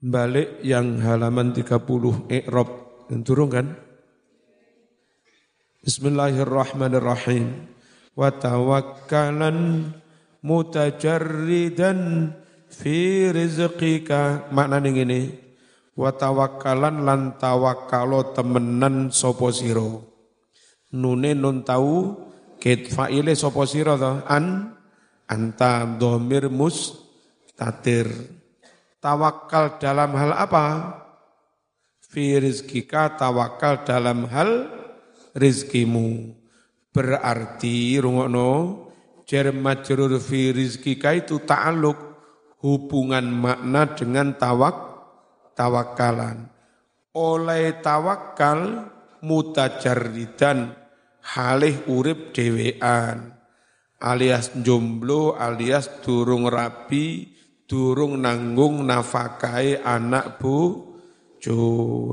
balik yang halaman 30 Iqrab turun kan? Bismillahirrahmanirrahim. Wa tawakkalan mutajarridan fi rizqika. Maknane ngene wa tawakkalan lan tawakkalo temenan sapa sira. Nune nun tau ket faile sapa sira an? Anta dhamir mustatir tawakal dalam hal apa fi rizkika tawakal dalam hal rizkimu berarti rungokno jar majrur fi rizkika itu ta'aluk hubungan makna dengan tawak tawakalan. Oleh tawakal mutajarridan halih urip dewean alias jomblo alias durung rapi durung nanggung nafakai anak bu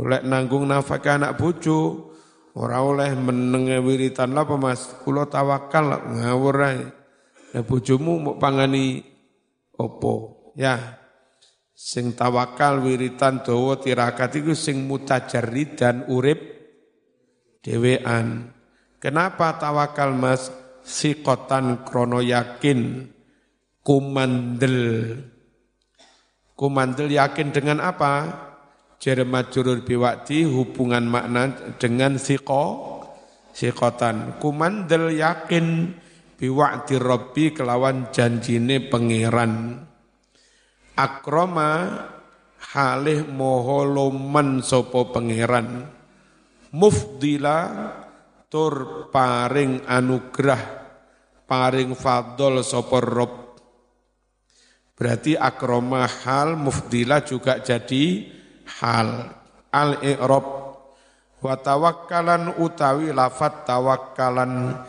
lek nanggung nafakai anak bojo ora oleh menenge wiritan apa Mas kula tawakal ngawur ae Ya bojomu mau pangani opo? Ya. Sing tawakal wiritan dawa tirakat iku sing mutajarridan urip dhewean. Kenapa tawakal Mas? Sikotan krono yakin kumandel. Kumandel yakin dengan apa? Jerema jurur biwakti hubungan makna dengan siko, sikotan. Kumandel yakin biwa'di rabbi kelawan janjine pangeran akroma halih moho loman sopo pangeran mufdila tur paring anugerah paring fadol sopo rob berarti akroma hal mufdila juga jadi hal. Al i'rab wa tawakkalan utawi lafat tawakkalan.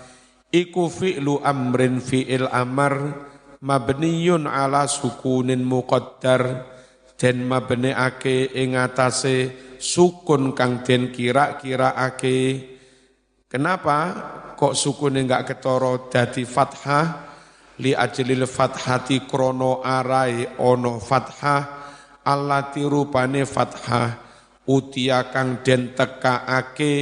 Iku fi'lu amrin fi'il amar. Mabniyun ala sukunin muqaddar. Den mabneake ing atase sukun kang den kira-kira ake kenapa kok sukune enggak ketoro dadi fathah li ajlil fathati krono arai ono fathah allati rupane fathah. Utia kang den tekaake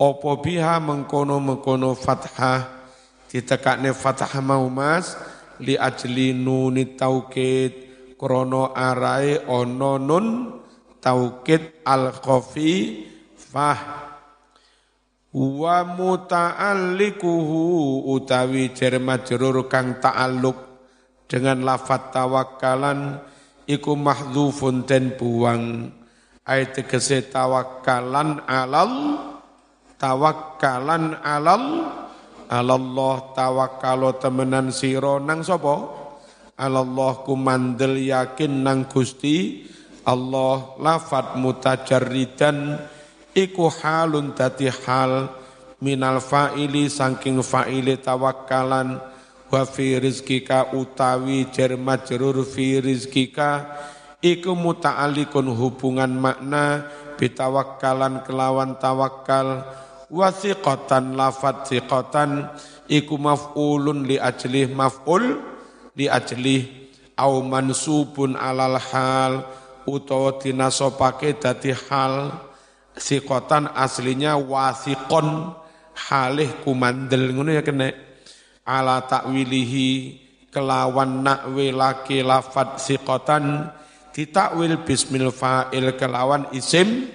opo biha mengkono-mengkono fathah. Ditekakne fathah mau mas. Li ajli nuni taukid krono arai ono nun taukid al khafi fah wa muta'allikuhu utawi jar majrur kang ta'alluq. Dengan lafat tawakkalan iku mahdzufun den buang ayat tegese tawakkalan alal tawakkalan alal. Alallah tawakkalo temenan sira nang sapa? Alallah kumandel yakin nang Gusti. Allah lafat mutajarridan iku halun dadi hal minal fa'ili saking fa'ili tawakkalan. Wa fi rizkika utawi jar majrur fi rizkika. Iku muta'alliqun hubungan makna bitawakkalan kelawan tawakal wasiqatan lafat siqatan iku maf'ulun li ajlih maf'ul li ajlih au mansubun alal hal utawa dinasopake dadi hal siqatan aslinya wasiqon. Halih kumandel ngono ya kene ala takwilihi kelawan nakwe laki lafat siqatan. Ditakwil bismil fa'il kelawan isim.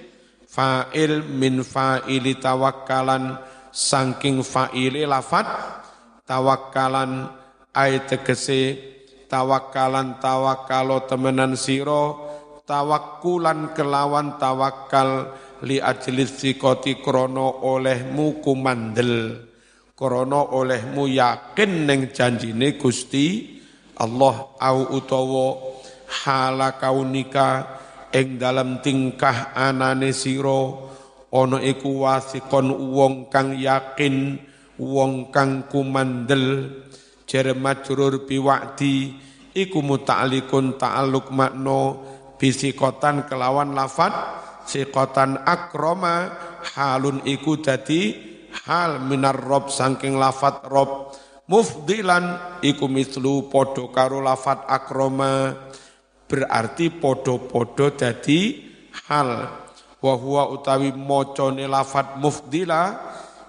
Fa'il min fa'ili tawakkalan. Saking fa'ili lafat tawakkalan. Ay tegese tawakkalan tawakkalo temenan siro tawakkulan kelawan tawakkal li ajlis sikoti krono olehmu kumandel. Krono olehmu yakin neng janjine Gusti Allah au utawa hala kaunika ing dalam tingkah anane siro ono iku wasikon wong kang yakin wong kang kumandel. Jere majrur biwa'di iku muta'alikun ta'aluk makno bisikotan kelawan lafat sikotan akroma halun iku dadi hal minar rob saking lafat rob. Mufdilan iku mislu podo karo lafat akroma berarti podo-podo dadi hal. Wa huwa utawi macane lafat mufdila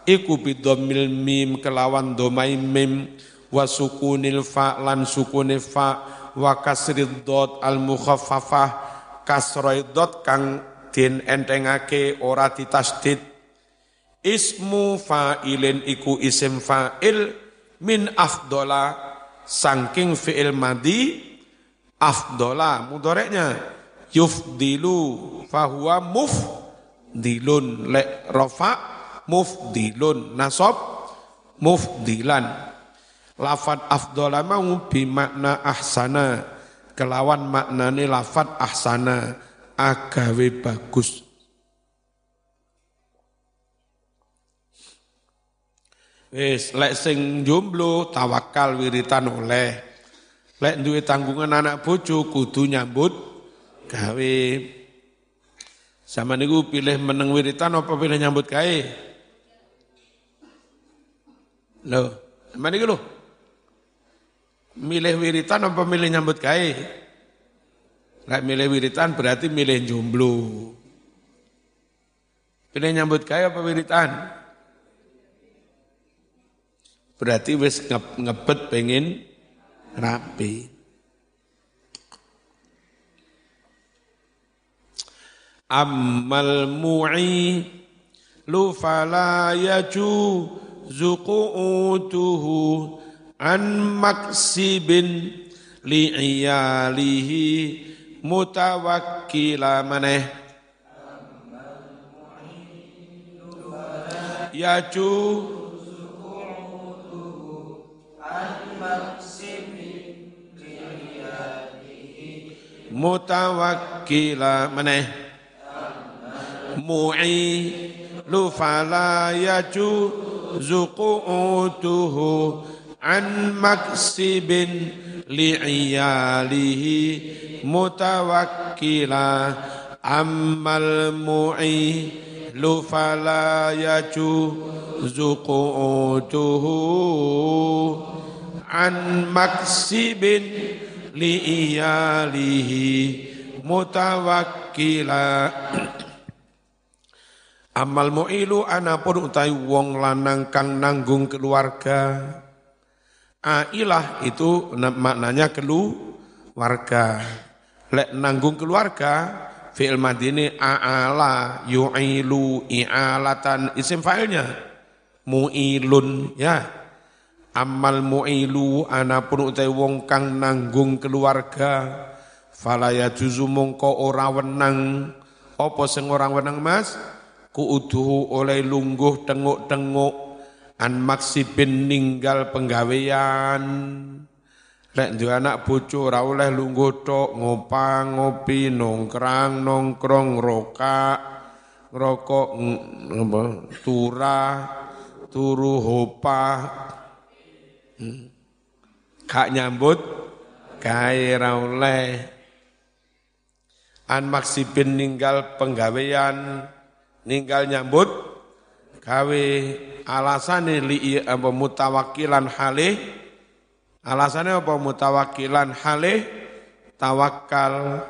iku bidomil mim kelawan domai mim. Wa sukunil fa lan sukune fa wa kasrid dot al mukhaffafah kasroy dot kang den entengake ora ditasdid. Ismu fa'ilin iku isim fa'il min afdola saking fi'il madi afdola mudoreknya yufdilu fahuwa mufdilun. Le rofa mufdilun. Nasab mufdilan lafat afdola mau bimakna ahsana kelawan maknane lafat ahsana agawe bagus Wis lek sing jomblo tawakal wiritan oleh. Lek duwe tanggungan anak bojo kudu nyambut gawe. Sama niku pilih meneng wiritan apa pilih nyambut gawe? Loh, sama niku loh. Milih wiritan apa milih nyambut gawe? Lek milih wiritan berarti milih jomblo. Pilih nyambut gawe apa wiritan? Berarti wis ngebet pengen rapi. ammal mu'i lu fala qu'utuhu an maksibin li'iyalihi mutawakkila maneh. Yaju mutawakkila maneh. Mu'ilu fala yajuzu qu'utuhu an maksibin li'iyalihi mutawakkila ammal mu'ilu fala yajuzu qu'utuhu an maksibin li'iyalihi mutawakkila Amal mu'ilu anapun utai wong lanang kang nanggung keluarga. Ailah itu maknanya keluarga. Lek nanggung keluarga, fi'il madini a'ala yu'ilu i'alatan isim fa'ilnya. Mu'ilun ya. Amal mu'ilu anapun utai wong kang nanggung keluarga. Falaya juzu mongko ora wenang. Apa sing orang wenang mas? kuuduhu oleh lungguh tenguk-tenguk an maksibin ninggal penggawean. Lek duwe anak bojo ora oleh lungguh tok ngopang ngopi nongkrang nongkrong roka ngrokok apa turah turu hopa hmm. gak nyambut gawe ra oleh. An maksibin ninggal penggawean. Ninggal nyambut gawe alasane li apa mutawakilan hale alasane apa mutawakilan hale tawakal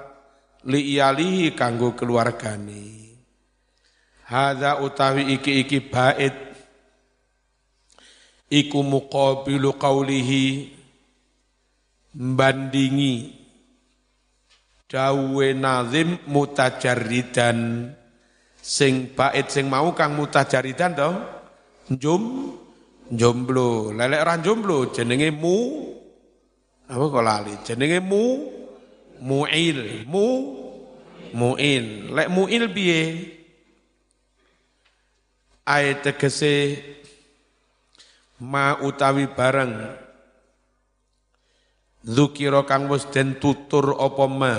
li iyalihi kanggo keluargane. Hadza utawi iki iki bait. Iku muqabilu qaulihi bandingi dawe nazim mutajarridan sing bait sing mau kang mutajaridan to njum jomblo lelek ora jomblo jenenge mu. Apa kok lali? Jenenge mu. Muil. Mu. Muil. Lek muil piye? Ayat tegese ma utawi bareng. Zukiro kang wis den tutur apa ma?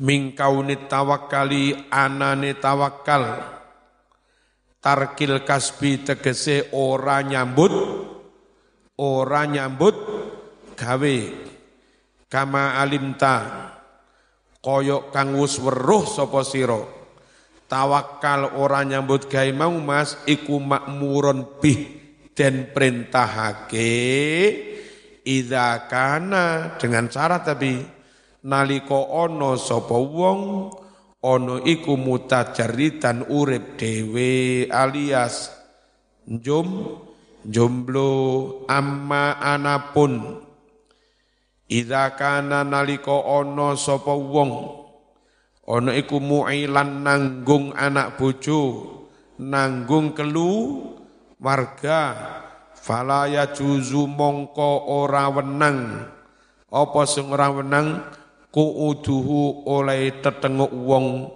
Mingkauni tawakali anane tawakal tarkil kasbi tegese ora nyambut ora nyambut gawe. Kama alimta koyok kang weruh sapa sira. Tawakal ora nyambut gawe mau Mas iku makmuron bih den perintahake Idza kana dengan syarat tapi nalika ana sapa wong ana iku mutajaritan urip dhewe alias jom jomblo amma anapun. Idza kana nalika ana sapa wong ana iku mu'ilan nanggung anak bojo nanggung kelu warga fala ya juzu mongko ora wenang. Apa sing ora wenang kuuduhu oleh tetenguk wong.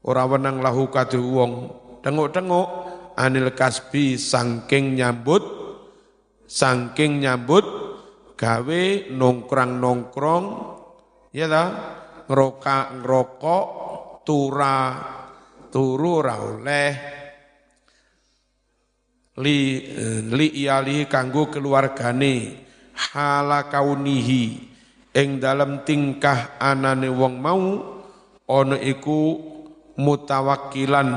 Ora wenang lahu kadhe wong. Tenguk-tenguk. Anil kasbi sangking nyambut. Sangking nyambut. Gawe nongkrong-nongkrong ya ta? Ngerokok ngerokok tura. Turu ora oleh. Li eh, li iyali kanggo keluargane. Hala kaunihi ing dalam tingkah anane wong mau ana iku mutawakkilan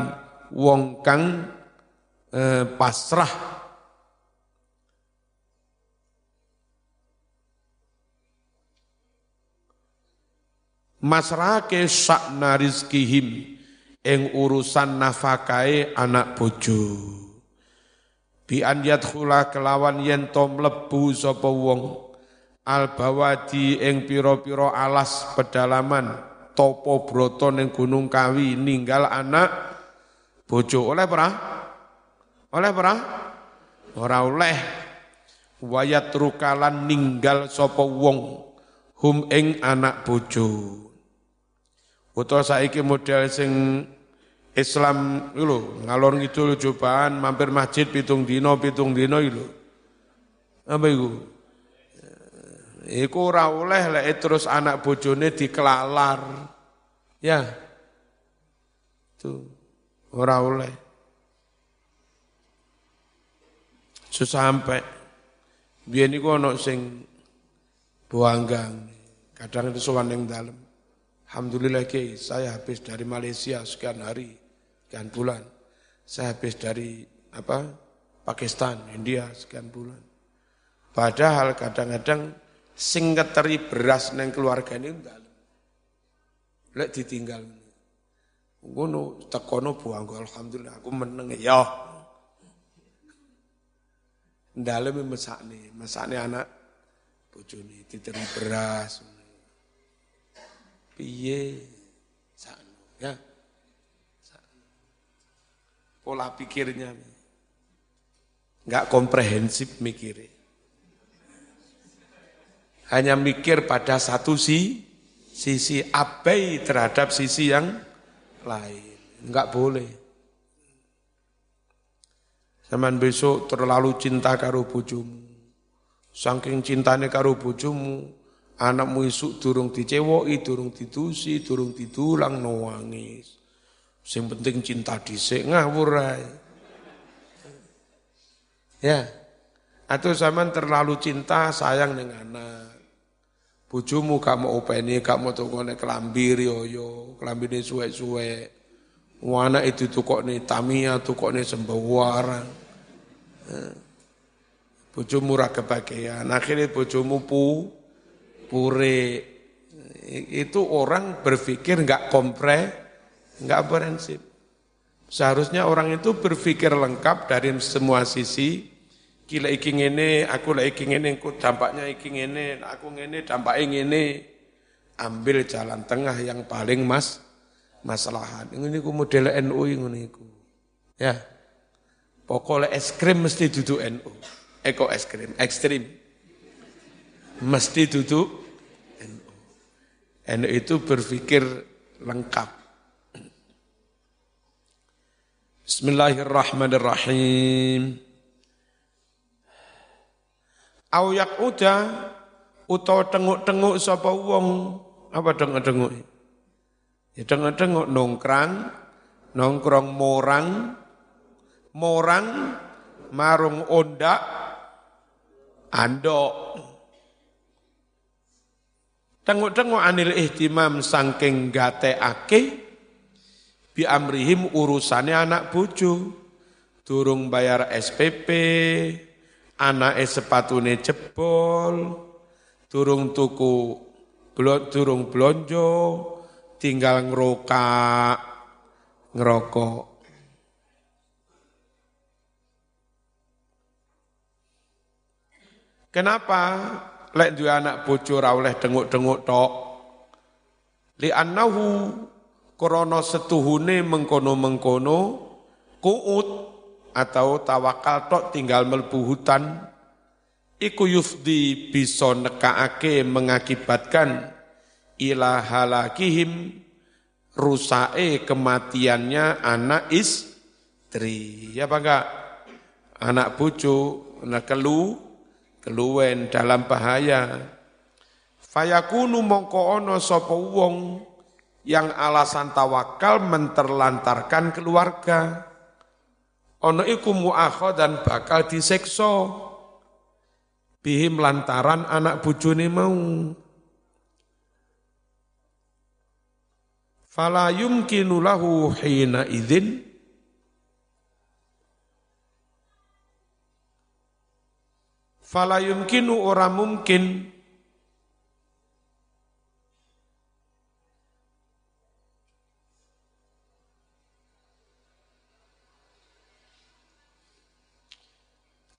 wong kang eh, pasrah. Masrake sakna rizkihim ing urusan nafakae anak bojo. Bi an yadkhula kelawan yen to mlebu sapa wong al bawadi ing pira-pira alas pedalaman topo broto ning Gunung Kawi ninggal anak bojo. Oleh ora? Oleh ora? Ora oleh. Wayat rukalan ninggal sapa wong hum ing anak bojo. Utawa saiki model sing Islam lho ngalor ngidul cobaan mampir masjid pitung dino pitung dino lho. Apa iku? Iku ora oleh lek terus anak bojone dikelalar. Ya. Itu ora oleh. Susah sampai biyen niku ana sing buanggang kadang itu sowan ning dalem. Alhamdulillah Kiai, saya habis dari Malaysia sekian hari sekian bulan. Saya habis dari apa Pakistan, India sekian bulan. Padahal kadang-kadang sing ngeteri beras neng keluarga ini enggak. Lek ditinggal. Ngono tekono buang alhamdulillah aku meneng ya. Ndalem mesakne, mesakne anak bojone diteri beras. Piye? Ya pola pikirnya. Enggak komprehensif mikirnya. Hanya mikir pada satu si, sisi abai terhadap sisi yang lain. Enggak boleh. Zaman besok terlalu cinta karo bojomu. Saking cintane karo bojomu, anakmu isuk durung dicewoki, durung didusi, durung didulang nangis. Sing penting cinta dhisik ngawur ae. Ya. Atau zaman terlalu cinta sayang dengan anak. Bojomu gak mau openi, gak mau tukone kelambi riyo, kelambine suwe-suwe. Wana itu tukokne tamia, tukokne sembawara. Bojomu ra kebagian, akhirnya bojomu pu pure. Itu orang berpikir enggak kompre, Enggak berensip. Seharusnya orang itu berpikir lengkap dari semua sisi. Kila iki ngene, aku lah iki ngene, aku dampaknya iki ngene, aku ngene, dampaknya ngene. Ambil jalan tengah yang paling mas maslahat. Ini ku model NU ini ku. Ya. Pokoknya es krim mesti duduk NU. Eko es krim, ekstrim. Mesti duduk NU. NU itu berpikir lengkap. Bismillahirrahmanirrahim. Au uda utawa tenguk-tenguk sapa wong apa tenguk-tenguk? Ya tenguk-tenguk nongkrang, nongkrong morang, morang marung ondak andok. Tenguk-tenguk anil ihtimam sangking gateake bi amrihim urusannya anak bojo durung bayar SPP anake sepatune jebol, durung tuku durung blonjo, tinggal ngerokak, ngerokok. Kenapa lek duwe anak bojo oleh denguk-denguk tok? Li annahu krana setuhune mengkono-mengkono kuut atau tawakal tok tinggal melbu hutan iku yufdi bisa nekaake mengakibatkan ila halakihim rusae kematiannya anak istri ya apa enggak anak bojo nah kelu keluwen dalam bahaya. Fayakunu mongko ono sapa wong yang alasan tawakal menterlantarkan keluarga. Ono iku dan bakal disekso. Bihim lantaran anak bujuni mau. Fala yumkinu lahu hina idzin Fala yumkinu ora mungkin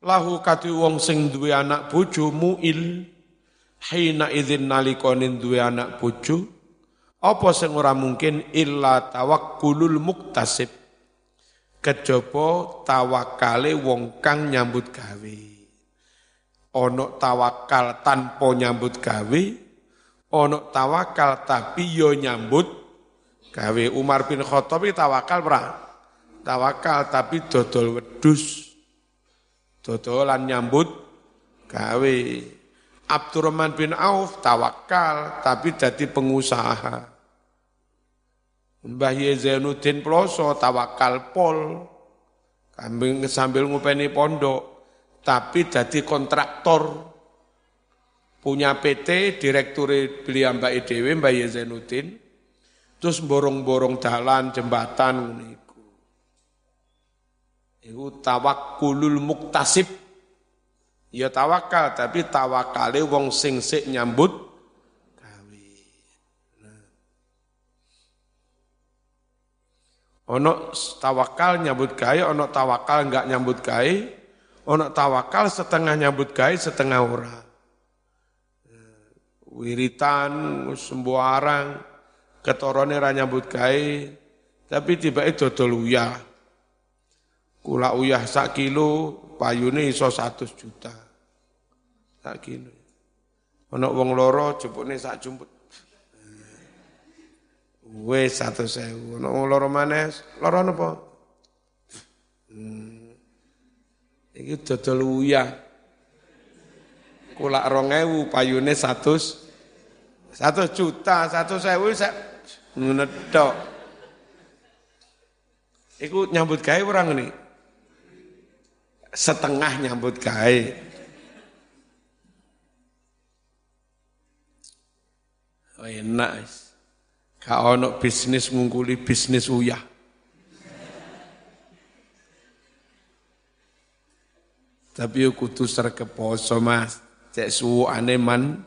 lahu kati wong sing duwe anak bojo muil hina idzin nalikonin duwe anak bojo apa sing ora mungkin illa tawakkulul muktasib kejaba tawakale wong kang nyambut gawe ono tawakal tanpa nyambut gawe, ono tawakal tapi yo nyambut gawe. Umar bin Khattab tawakal ora? Tawakal tapi dodol wedus. Dodolan nyambut gawe. Abdurrahman bin Auf tawakal tapi jadi pengusaha. Mbah Zainuddin Ploso tawakal pol. Kambing sambil ngupeni pondok tapi jadi kontraktor punya PT direktur beli Mbak Dewi Mbak Zainuddin terus borong-borong jalan jembatan iku tawakkulul muktasib ya tawakal tapi tawakale wong sing sik nyambut gawe nah. ono tawakal nyambut gawe ono tawakal enggak nyambut gawe Ono tawakal setengah nyambut gawe setengah ora. Wiritan sembarang ketorone ra nyambut gawe tapi tiba itu dodol. Kula uyah sak kilo payune iso 100 juta. Sak kilo. Ono wong loro jebukne sak jumput. Wes 100.000. Ono wong loro maneh, loro napa? Hmm. Iki dodol uyah. Kulak rongewu payune satu satu juta, satu sak ngedok. Iku nyambut gawe orang ini. Setengah nyambut gawe. Oh, enak. Kau ono bisnis ngungkuli bisnis uyah. Tapi yo kudu sregep poso Mas. Cek suwane man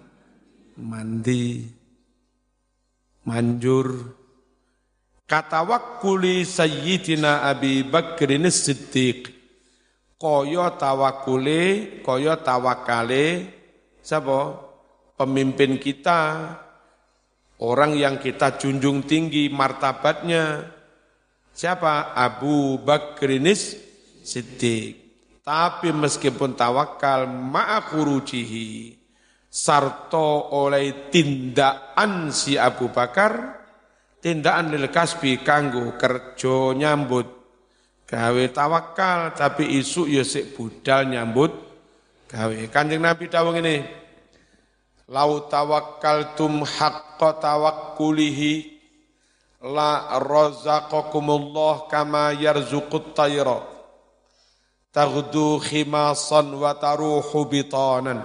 mandi manjur kata wakuli sayyidina Abi Bakrin Siddiq kaya tawakule kaya tawakale. Sapa pemimpin kita. Orang yang kita junjung tinggi martabatnya. Siapa? Abu Bakrin Siddiq. Tapi meskipun tawakal ma'akurucihi sarto oleh tindakan si Abu Bakar tindakan lil kasbi kanggo kerja nyambut gawe tawakal tapi isu ya sik budal nyambut gawe. Kanjeng Nabi dawuh ini lau tawakkaltum haqqa tawakkulihi la razaqakumullah kama yarzuqut tayra taghdu khimasan wa taruhu bitanan.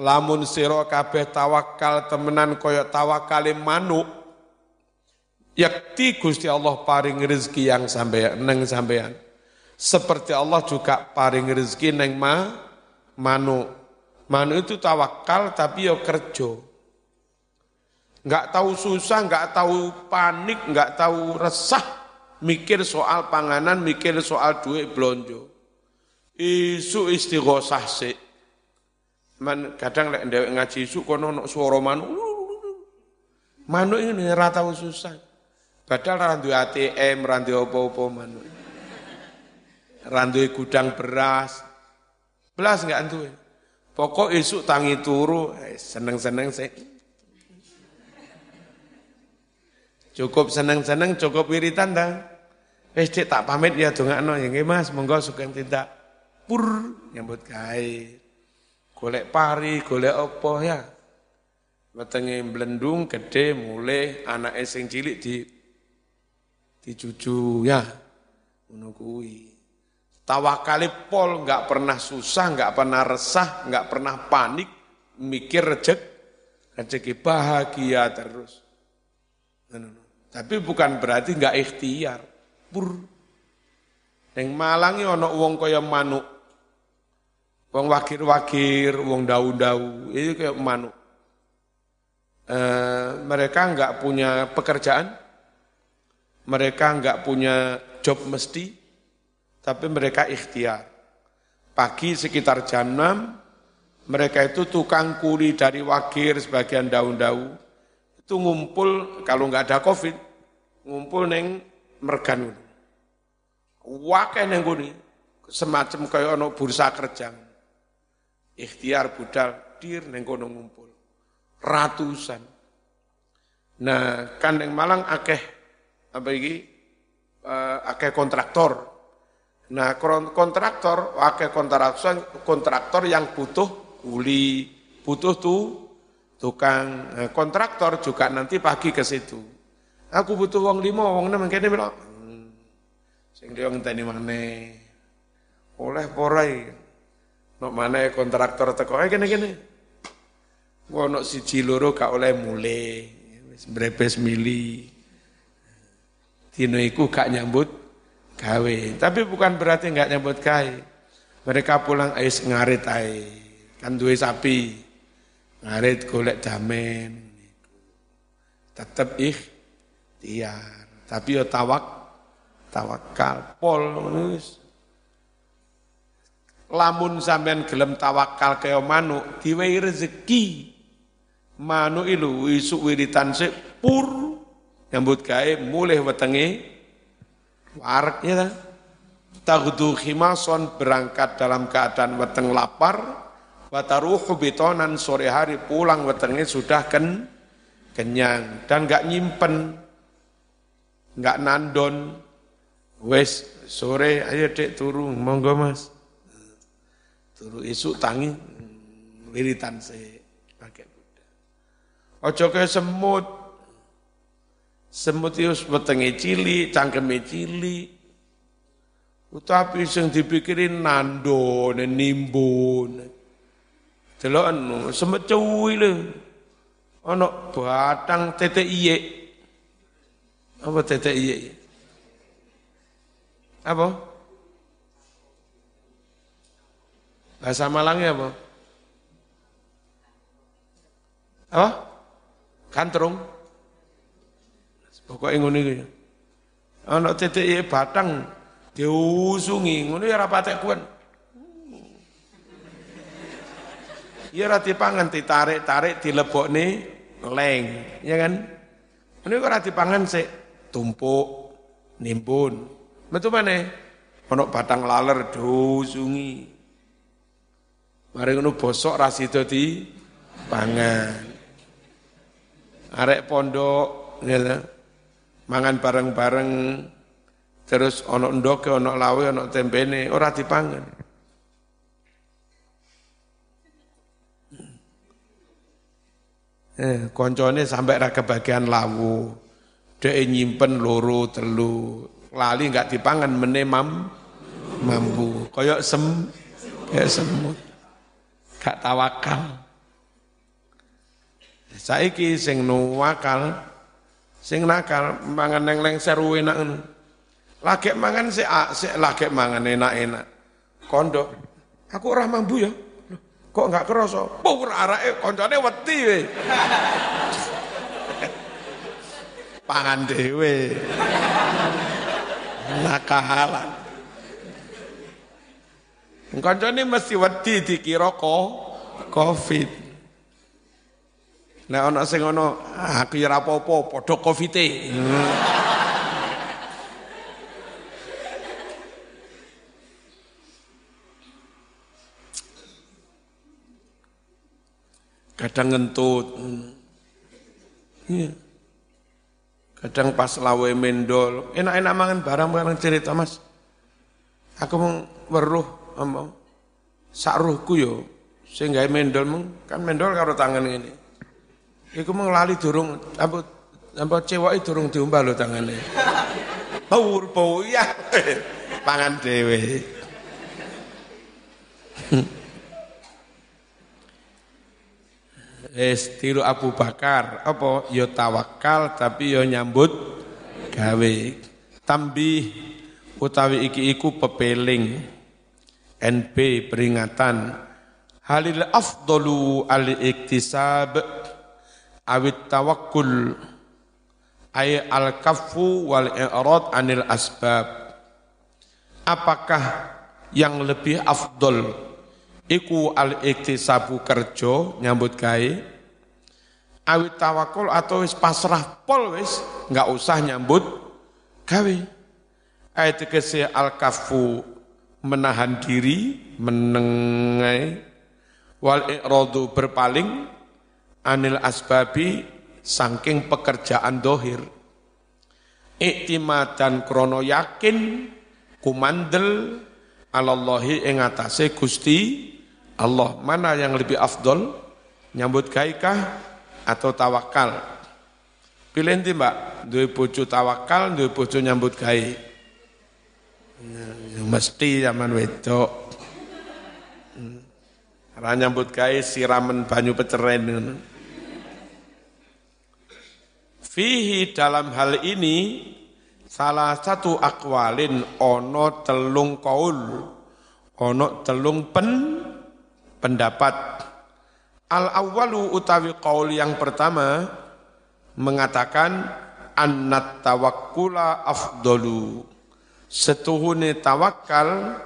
Lamun sira kabeh tawakal temenan kaya tawakale manuk yakti Gusti Allah paring rezeki yang sampeyan neng sampeyan Seperti Allah juga paring rezeki neng ma, manu. Manu itu tawakal tapi yo kerjo. Enggak tahu susah, enggak tahu panik, enggak tahu resah. Mikir soal panganan, mikir soal duit blonjo. Isu istighosah sih. Man, kadang lek ndewek ngaji isu kono ono swara manu. Manu ini ora tahu susah. Padahal ra duwe ATM, ra duwe apa-apa manu. Ra duwe gudang beras. Belas enggak duwe. Pokok esuk tangi turu, eh, seneng-seneng sih. Cukup seneng-seneng, cukup wiritan dah. Wis tak pamit ya dongakno ya nggih Mas, monggo sugeng tindak pur nyambut gawe golek pari, golek apa ya. Wetenge blendung gede mulai anak sing cilik di dicucu ya. Ngono kuwi. Tawakali pol nggak pernah susah, nggak pernah resah, nggak pernah panik, mikir rejek, rezeki bahagia terus. Tapi bukan berarti nggak ikhtiar. Pur. Yang malangi ono wong kaya manuk Wong wakir-wakir, wong dau-dau, itu kayak manuk. E, mereka enggak punya pekerjaan, mereka enggak punya job mesti, tapi mereka ikhtiar. Pagi sekitar jam 6, mereka itu tukang kuli dari wakir sebagian daun-daun, itu ngumpul, kalau enggak ada covid, ngumpul neng mergan. Wakil neng kuni, semacam kayak ono bursa kerja ikhtiar budal dir neng kono ngumpul ratusan nah kan yang Malang akeh apa iki? Uh, akeh kontraktor. Nah kontraktor akeh kontraktor kontraktor yang butuh kuli butuh tuh tukang nah, kontraktor juga nanti pagi ke situ. Aku butuh uang lima uang enam kene bilang hmm, sing dia ngenteni mana oleh porai. Nok mana kontraktor teko ae kene-kene. Ono siji loro gak oleh mule, wis brepes mili. Dino iku gak nyambut gawe. Tapi bukan berarti gak nyambut gawe. Mereka pulang ais ngarit ae. Kan duwe sapi. Ngarit golek damen. Tetep ikhtiar. Tapi yo tawak tawakal pol lamun sampean gelem tawakal kaya manuk diwehi rezeki manuk ilu isuk wiritan sik pur nyambut gawe mulih wetenge warek ya ta? Taghdu khimason berangkat dalam keadaan weteng lapar. Wataruhu bitonan sore hari pulang wetenge sudah ken kenyang. Dan enggak nyimpen. Enggak nandon. Wes sore ayo dek turu monggo mas. Turu isuk tangi. Wiritan se pakai kuda. Ojo ke semut. Semut itu wetenge cili, cangkeme cili. Utapi sing dipikirin nando, nimbun. Delok anu, semut cuwi lho. Ana batang tete iye. Apa tete iye? Apa? Bahasa Malangnya apa? Apa? Kantrung. Pokoknya ngono iki. Ana titik batang diusungi, ngono ya ora patek kuwen. Ya ora dipangan ditarik-tarik dilebokne leng, ya kan? Ini kok ora dipangan sik tumpuk nimbun. Metu mana? Ono batang laler diusungi. Mari ngono bosok ra sida pangan. Arek pondok ya mangan bareng-bareng terus ana ndoke ana lawe ana tempene ora dipangan. Eh, koncone sampai ra kebagian lawu. Dek nyimpen loro telu. Lali enggak dipangan menemam mampu. Koyok sem kayak semut gak tawakal. Saiki sing nuwakal, sing nakal mangan neng lengser enak ngono. Lagi mangan sik sik lagi mangan enak-enak. Kondo, aku ora mambu ya. Kok enggak kerasa? Pur arake koncone wedi we. Pangan dhewe. Nakalan. Koncone mesti wedi dikira kok Covid. Nek ana sing ngono, aku ya apa-apa, padha Covid-e. kadang ngentut. Iya. Kadang pas lawe mendol, enak-enak mangan barang-barang cerita mas. Aku mau weruh, mau sakruhku yo, sehingga mendol meng, kan mendol karo tangan ini. Iku mau lali durung, apa apa cewek durung diumbah lo tangannya. Pur pur ya, pangan dewe. Es tiru Abu Bakar, apa yo ya tawakal tapi yo ya nyambut gawe. Tambih utawi iki iku pepeling. NP peringatan halil afdalu al iktisab awit tawakkul ay al kafu wal i'rad anil asbab. Apakah yang lebih afdol? Iku al iktisabu kerja nyambut gawe. Awit tawakul atau wis pasrah pol wis nggak usah nyambut gawe. Ayat kese al kafu menahan diri menengai wal ikradu berpaling anil asbabi saking pekerjaan dohir. Iktimad dan krono yakin kumandel alallahi ing atase Gusti Allah. Mana yang lebih afdol? Nyambut gaikah atau tawakal? Pilih nanti mbak? Dua bojo tawakal dua bojo nyambut gai ya, mesti zaman wedok. Hmm. nyambut gai siraman banyu peceren fihi dalam hal ini salah satu akwalin ono telung kaul ono telung pen pendapat. Al awalu utawi qaul yang pertama mengatakan annat tawakkula afdalu. Setuhune tawakal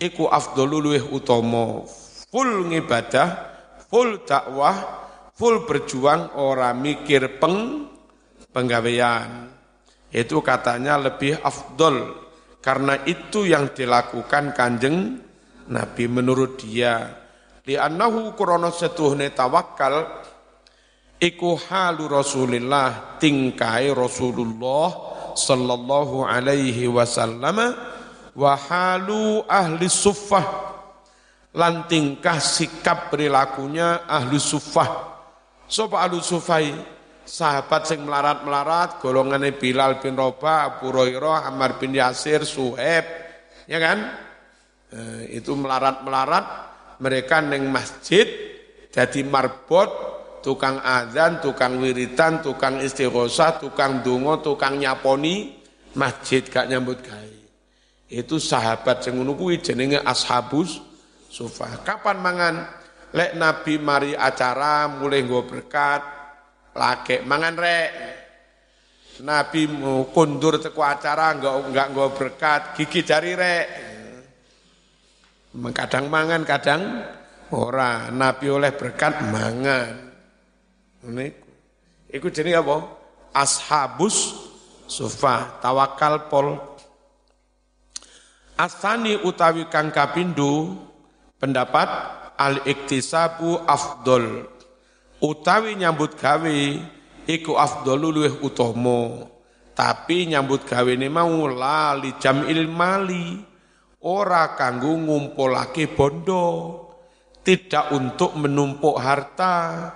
iku afdalu luwih utama. Full ngibadah full dakwah full berjuang ora mikir peng penggawean. Itu katanya lebih afdol karena itu yang dilakukan kanjeng Nabi menurut dia. Li'annahu krana setuhne tawakal iku halu Rasulillah tingkai Rasulullah sallallahu alaihi wasallam wa halu ahli suffah lan tingkah sikap perilakunya ahli suffah. Sapa ahli suffai sahabat sing melarat-melarat golongane Bilal bin Rabah Abu Hurairah Ammar bin Yasir Suhaib ya kan eh, itu melarat-melarat mereka neng masjid jadi marbot tukang azan, tukang wiritan, tukang istighosah, tukang dungo, tukang nyaponi masjid gak nyambut gawe. Itu sahabat sing ngono jenenge ashabus sufa. Kapan mangan? Lek Nabi mari acara mulai nggo berkat, lake mangan rek. Nabi mau kundur teko acara enggak enggak nggo berkat, gigi jari rek. Kadang mangan, kadang ora. Nabi oleh berkat mangan. Ini, Iku jadi apa? Ashabus sufa, tawakal pol. Asani utawi kang kapindu pendapat al iktisabu afdol. Utawi nyambut gawe iku afdolu luwih utama. Tapi nyambut gawe ini mau lali jam ilmali ora kanggo ngumpulake bondo, tidak untuk menumpuk harta,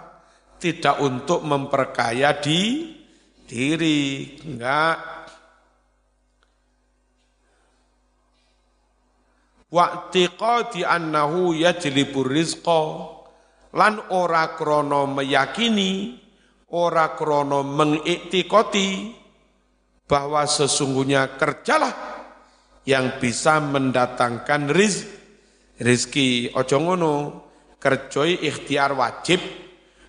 tidak untuk memperkaya di diri, enggak. Wa'tiqadi annahu yajlibur rizqa lan ora krono meyakini, ora krono mengiktikoti bahwa sesungguhnya kerjalah yang bisa mendatangkan riz, rizki. Ojo ngono, kerjoi ikhtiar wajib,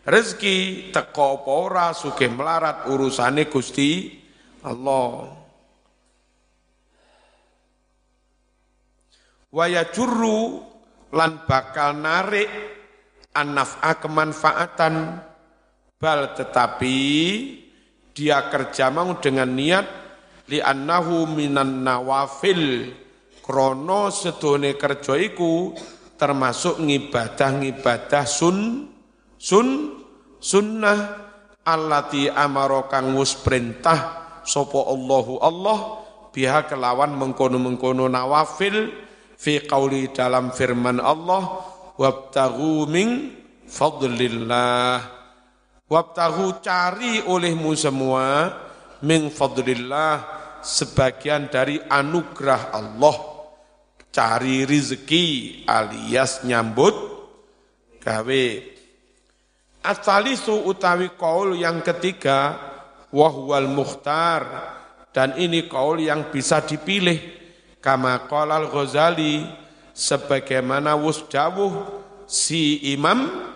rezeki teko apa ora melarat urusane Gusti Allah. Waya juru lan bakal narik anaf'a kemanfaatan. Bal tetapi dia kerja mau dengan niat. Li annahu minan nawafil. Krono sedone kerja iku termasuk ngibadah-ngibadah sun sun sunnah allati amaro kang perintah sapa Allahu Allah biha kelawan mengkono-mengkono nawafil. Fi qauli dalam firman Allah wabtaghu min fadlillah. Wabtaghu cari olehmu semua min fadlillah sebagian dari anugerah Allah. Cari rizki alias nyambut gawe. Asalisu utawi kaul yang ketiga wahwal mukhtar. Dan ini kaul yang bisa dipilih. Kama qala ghazali sebagaimana wus dawuh si Imam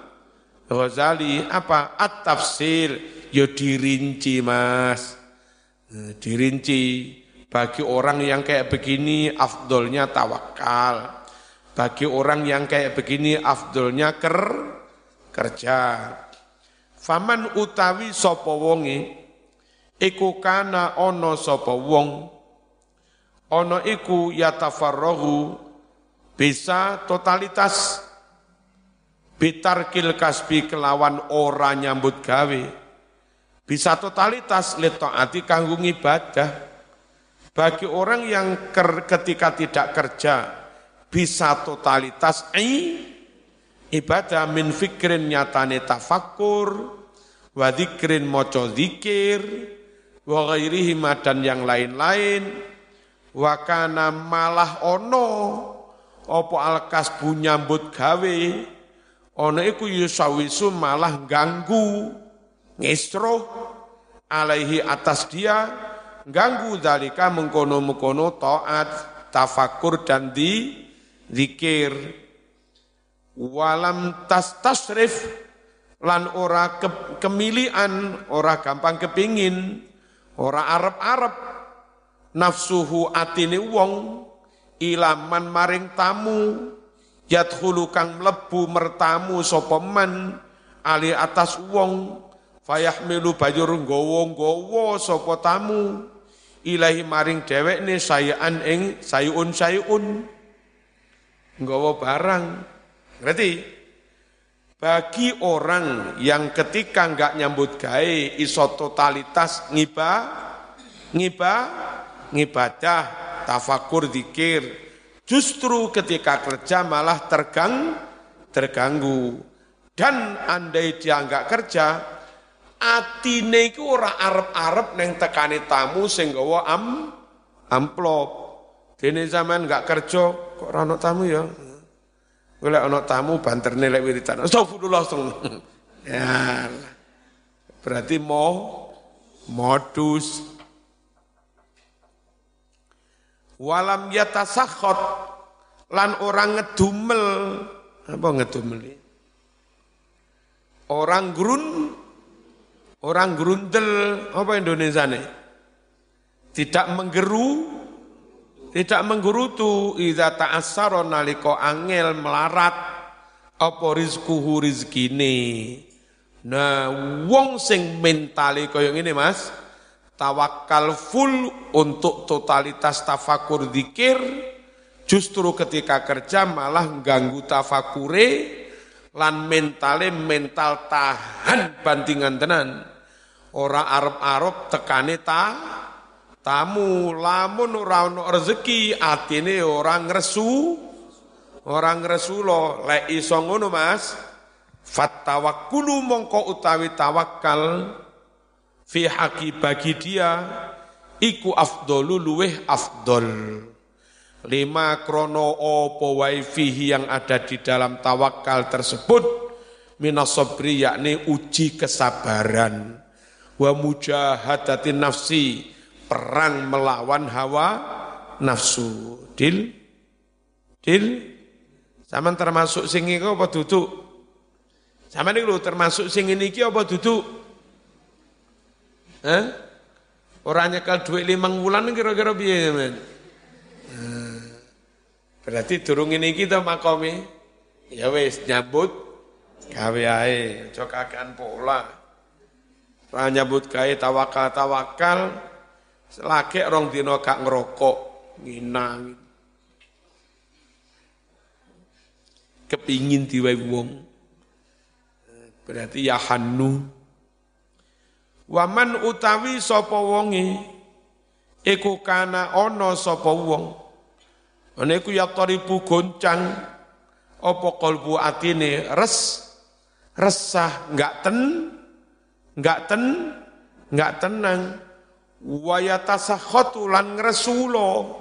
Ghazali apa? At-tafsir. Yo ya dirinci Mas. Eh, dirinci bagi orang yang kayak begini afdolnya tawakal. Bagi orang yang kayak begini afdolnya ker kerja. Faman utawi sapa wonge? Iku kana ana sapa wong? Ana iku yatafarrahu bisa totalitas. Bitarkil kasbi kelawan ora nyambut gawe. Bisa totalitas letaati kanggo ibadah. Bagi orang yang ker, ketika tidak kerja bisa totalitas i ibadah min fikrin nyatane tafakur wa dzikrin maca zikir wa ghairihi dan yang lain-lain. Wa kana malah ono apa alkasbu nyambut gawe? Ono iku yusawisu malah ganggu ngesro alaihi atas dia ganggu dalika mengkono-mengkono taat tafakur dan di zikir. Walam tas tasrif lan ora ke, kemilian ora gampang kepingin ora arep-arep nafsuhu atine wong ilaman maring tamu. Yadkhulu kang mlebu mertamu sapa man? Ali atas wong. Fayahmilu bajur nggawa-nggawa sapa tamu. Ilahi maring dhewekne sayan ing sayun sayun nggawa barang. Ngerti? Bagi orang yang ketika enggak nyambut gawe iso totalitas ngiba ngiba ngibadah tafakur zikir justru ketika kerja malah tergang terganggu dan andai dia enggak kerja atine iku ora arep-arep neng tekane tamu sing gawa am amplop. Dene zaman enggak kerja kok ora ana tamu ya. Golek ana tamu banterne lek wiritan. Astagfirullah. ya. Berarti mau modus walam yatasakhot lan orang ngedumel. Apa ngedumel orang grun Orang grundel, apa Indonesia nih? Tidak menggeru, tidak menggerutu, idza ta'assara nalika angel melarat apa rizkuhu rizkine. Nah, wong sing mentale kaya ngene Mas, tawakal full untuk totalitas tafakur zikir, justru ketika kerja malah ganggu tafakure. Lan mentale mental tahan bantingan tenan. Ora arep-arep tekane ta tamu. Lamun ora ono rezeki atine ora ngresu. Ora ngresu lo. Lek iso ngono Mas. Fatawakkulu mongko utawi tawakal fi haqi bagi dia iku afdolu luweh afdol lima krono opo waifihi yang ada di dalam tawakal tersebut minas yakni uji kesabaran wa mujahadatin nafsi perang melawan hawa nafsu. Dil? Dil? Sama termasuk sing apa duduk? Sama ini termasuk sing ini apa duduk? Eh? Orang nyekel duit limang bulan kira-kira biaya men. Eh, berarti durung ini kita makomi. Ya wis nyambut gawe ae, aja kakean pola. Ra nyambut gawe tawakal-tawakal selake rong dina gak ngerokok, nginang. Kepingin diwai wong. Eh, berarti ya hannu Waman utawi sapa wonge iku kana ana sapa wong. Ana iku ya taribu goncang apa kalbu atine res resah enggak ten enggak ten enggak tenang waya tasakhatu lan ngresulo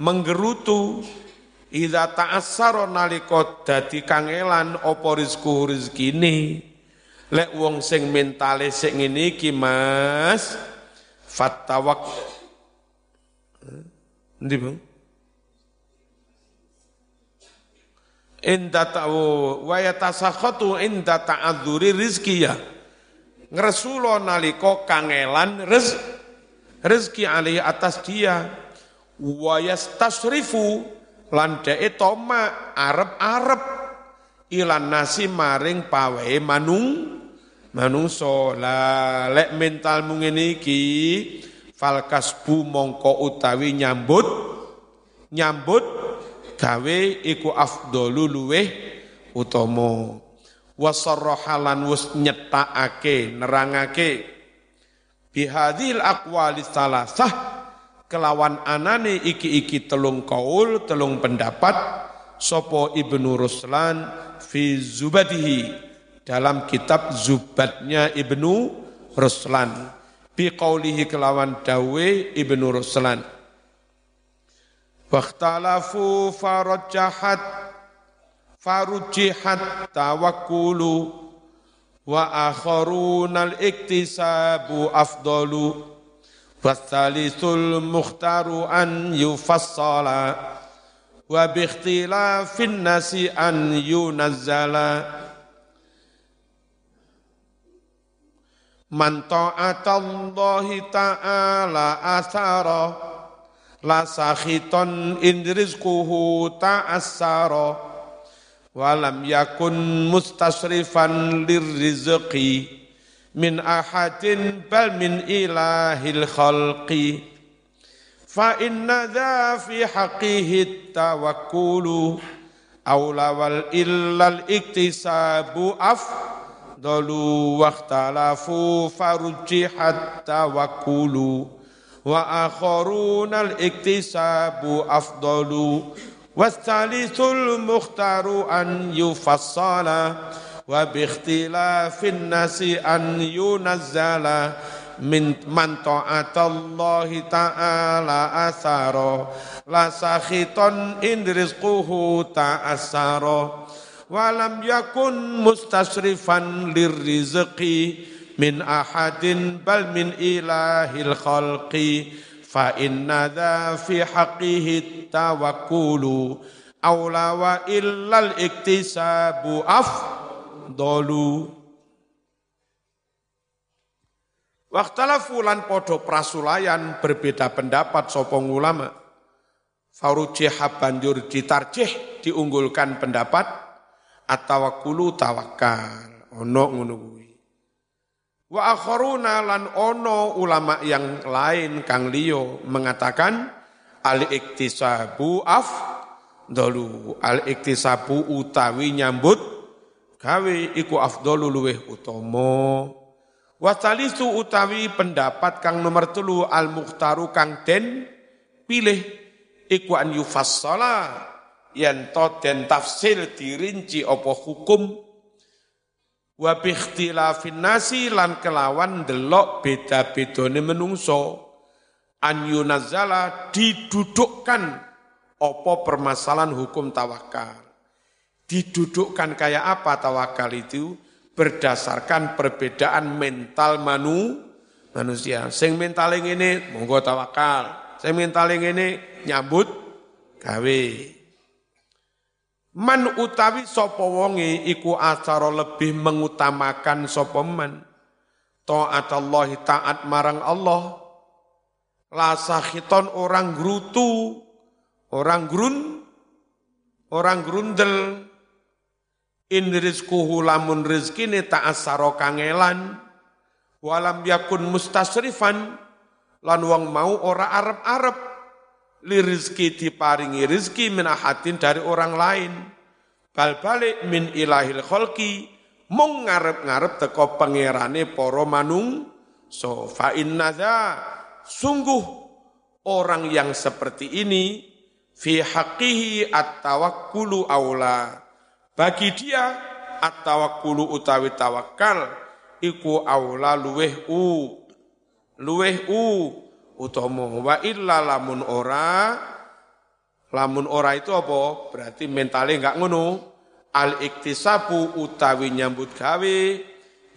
menggerutu ida ta'assara nalika dadi kangelan apa rezeki rezekine Lek wong sing mentale sing ngene iki Mas. Fatawak. Ndi Bang? Inda ta'u wa yatasakhatu inda ta'adzuri rizki ya. Ngresulo nalika kangelan rez, rezeki alih atas dia. Wa yastasrifu lan dhek toma arep-arep. Ilan nasi maring pawe manung manungso la lek mentalmu ngene iki fal kasbu mongko utawi nyambut nyambut gawe iku afdalu luweh utama. Wasarrahalan wis nyetakake nerangake bihadil aqwali salasah kelawan anane iki-iki telung kaul telung pendapat sopo Ibnu Ruslan fi zubadihi dalam kitab Zubatnya Ibnu Ruslan. Bi qaulihi kelawan dawe Ibnu Ruslan. Wakhtalafu farajjahat farujihat tawakkulu wa akharuna al-iktisabu afdalu wasalisul mukhtaru an yufassala wa bi ikhtilafin nasi an yunazzala Man ta'atallahi ta'ala asara La sakhiton in rizquhu ta'assara Walam yakun mustasrifan lirrizqi Min ahadin bal min ilahil khalqi. Fa inna dha fi haqihi tawakkulu Awla wal illal iktisabu af afdalu wakhtalafu farujjihat tawakkulu wa akharuna al-iktisabu afdalu wasalisul mukhtaru an yufassala wa bi ikhtilafin nasi an yunazzala min man ta'atallahi ta'ala asaro la sakhiton in rizquhu ta'asaro walam yakun mustasrifan lirrizqi min ahadin bal min ilahil khalqi. Fa inna dha fi haqqihi tawakkulu. Aula wa illal iktisabu afdalu. Waktalafu lan podo prasulayan berbeda pendapat sopong ulama. Faruji banjur ditarjih diunggulkan pendapat at-tawakkulu tawakal ono ngono kuwi. Wa akharuna lan ono ulama yang lain kang liyo mengatakan al iktisabu af dolu. Al iktisabu utawi nyambut gawe iku afdalu luweh utama. Wa utawi pendapat kang nomor telu al mukhtaru kang den pilih iku an yufassala yen to den tafsil dirinci apa hukum? Wa bi ikhtilafin nasi lan kelawan delok beda-bedane menungso. An yunazzala didudukkan apa permasalahan hukum tawakal. Didudukkan kayak apa tawakal itu? Berdasarkan perbedaan mental manu manusia. Sing mental ini monggo tawakal. Sing mentale ngene nyambut gawe. Man utawi sapa wonge iku acara lebih mengutamakan sapa man. Allah taat marang Allah. La sakhiton orang grutu orang grun orang grundel. In rizquhu lamun rizkine ta'assaro kangelan. Walam yakun mustasrifan lan wong mau ora arep-arep li rizki diparingi rizki min ahadin dari orang lain. Bal balik min ilahil kholki, mung ngarep-ngarep teko pangerane poro manung, so fa inna sungguh orang yang seperti ini fi haqqihi at-tawakkulu aula. Bagi dia at-tawakkulu utawi tawakal iku aula luweh u luweh u utama wa illa lamun ora. Lamun ora itu apa? Berarti mentalnya enggak ngono. Al iktisabu utawi nyambut gawe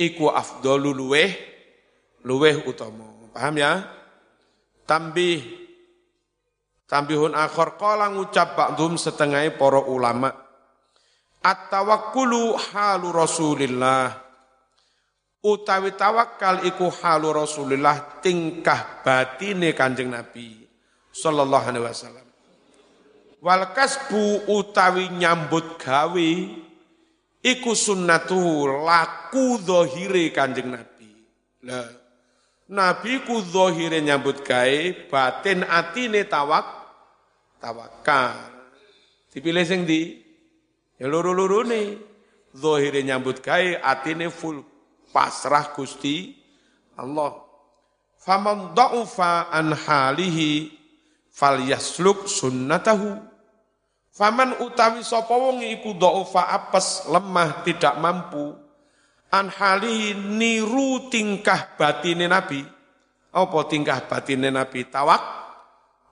iku afdalu luweh luweh utama paham ya? Tambih tambihun akhir kala ngucap ba'dhum setengah para ulama. At-tawakkulu halu Rasulillah utawi tawakal iku halu Rasulullah tingkah batine Kanjeng Nabi sallallahu alaihi wasallam. Wal kasbu utawi nyambut gawe iku sunnatu laku zahire Kanjeng Nabi. Lah Nabi ku zahire nyambut gawe, batin atine tawak tawakal. Dipilih sing di ya loro-lorone. Zahire nyambut gawe, atine full pasrah Gusti Allah. Faman da'ufa an halihi falyasluk sunnatahu. Faman utawi sapa wong iku dhaufa apes, lemah, tidak mampu an halihi niru tingkah batine Nabi. Apa tingkah batine Nabi? Tawak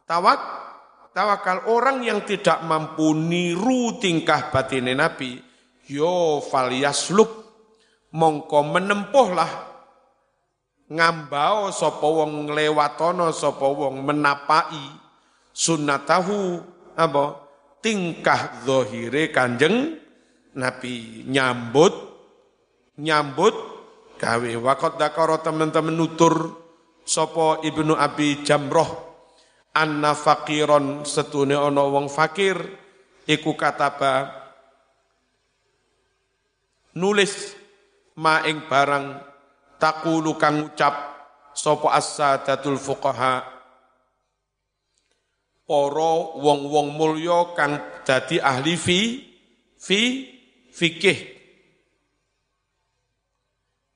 tawak tawakal orang yang tidak mampu niru tingkah batine Nabi, yo falyasluk mongko menempuhlah. Ngambao sapa wong nglewatono sapa wong menapai sunnatahu apa? Tingkah zahire Kanjeng Nabi. Nyambut nyambut gawe wakot dakaro teman-teman nutur sapa Ibnu Abi Jamroh. Anna fakiron setune ana wong fakir iku kataba nulis ma ing barang takulu kang ucap sapa as-sadatul fuqaha. Para wong-wong mulya kang dadi ahli fi fi fikih.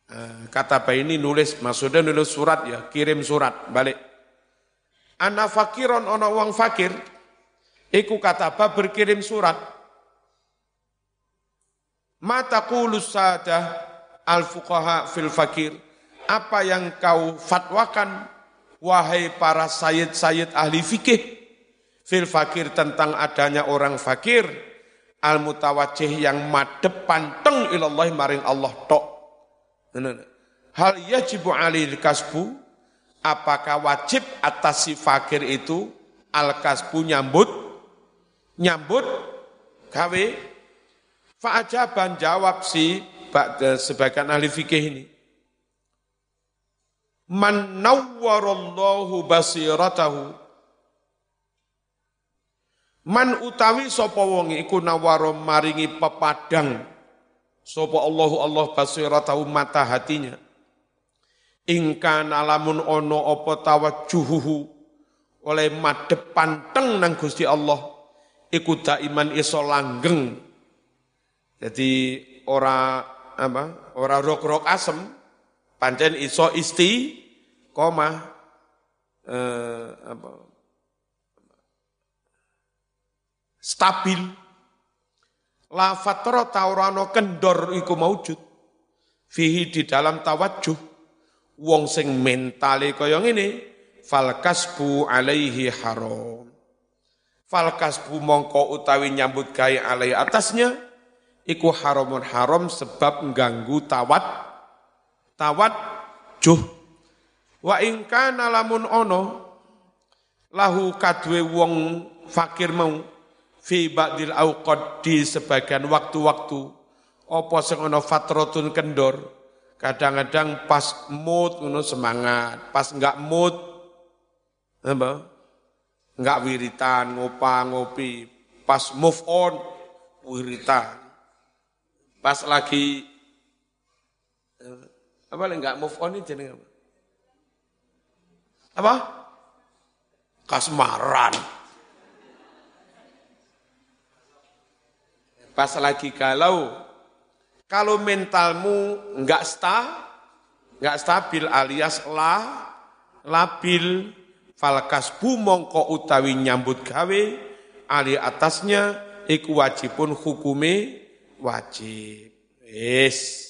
Eh, kata apa ini nulis maksudnya nulis surat ya kirim surat balik. Ana fakiron ana wong fakir. Iku kata apa berkirim surat. Mata kulus sadah al-fuqaha fil fakir. Apa yang kau fatwakan, wahai para sayyid-sayyid ahli fikih, fil fakir tentang adanya orang fakir, al-mutawajih yang madep panteng ilallah maring Allah tok. Hal yajibu alil kasbu, apakah wajib atas si fakir itu al-kasbu nyambut, nyambut, gawe, Fa'ajaban jawab si sebagian ahli fikih ini. Man nawwarallahu basiratahu Man utawi sapa wong iku nawaro maringi pepadang sapa Allahu Allah basiratahu mata hatinya. Ingka nalamun ono apa tawajjuhuhu oleh madhep panteng nang Gusti Allah iku daiman iso langgeng. Jadi ora apa? Ora rok-rok asem. Pancen iso isti koma eh, apa? Stabil. La fatra taurano kendor iku maujud fihi di dalam tawajuh wong sing mentale kaya ngene fal kasbu alaihi haram. Fal kasbu mongko utawi nyambut gawe alai atasnya iku haramun haram sebab mengganggu tawat tawat juh. Wa ingkana lamun ono lahu kadwe wong fakir mau fi ba'dil auqad di sebagian waktu-waktu. Apa sing ana fatratun kendor? Kadang-kadang pas mood ngono semangat pas enggak mood apa? Enggak wiritan ngopa ngopi. Pas move on wiritan pas lagi apa enggak move on ini jenenge apa? Apa? Kasmaran. Pas lagi galau, kalau mentalmu enggak sta, enggak stabil alias la, labil, falkas mongko utawi nyambut gawe, ali atasnya iku wajibun hukume wajib. Yes.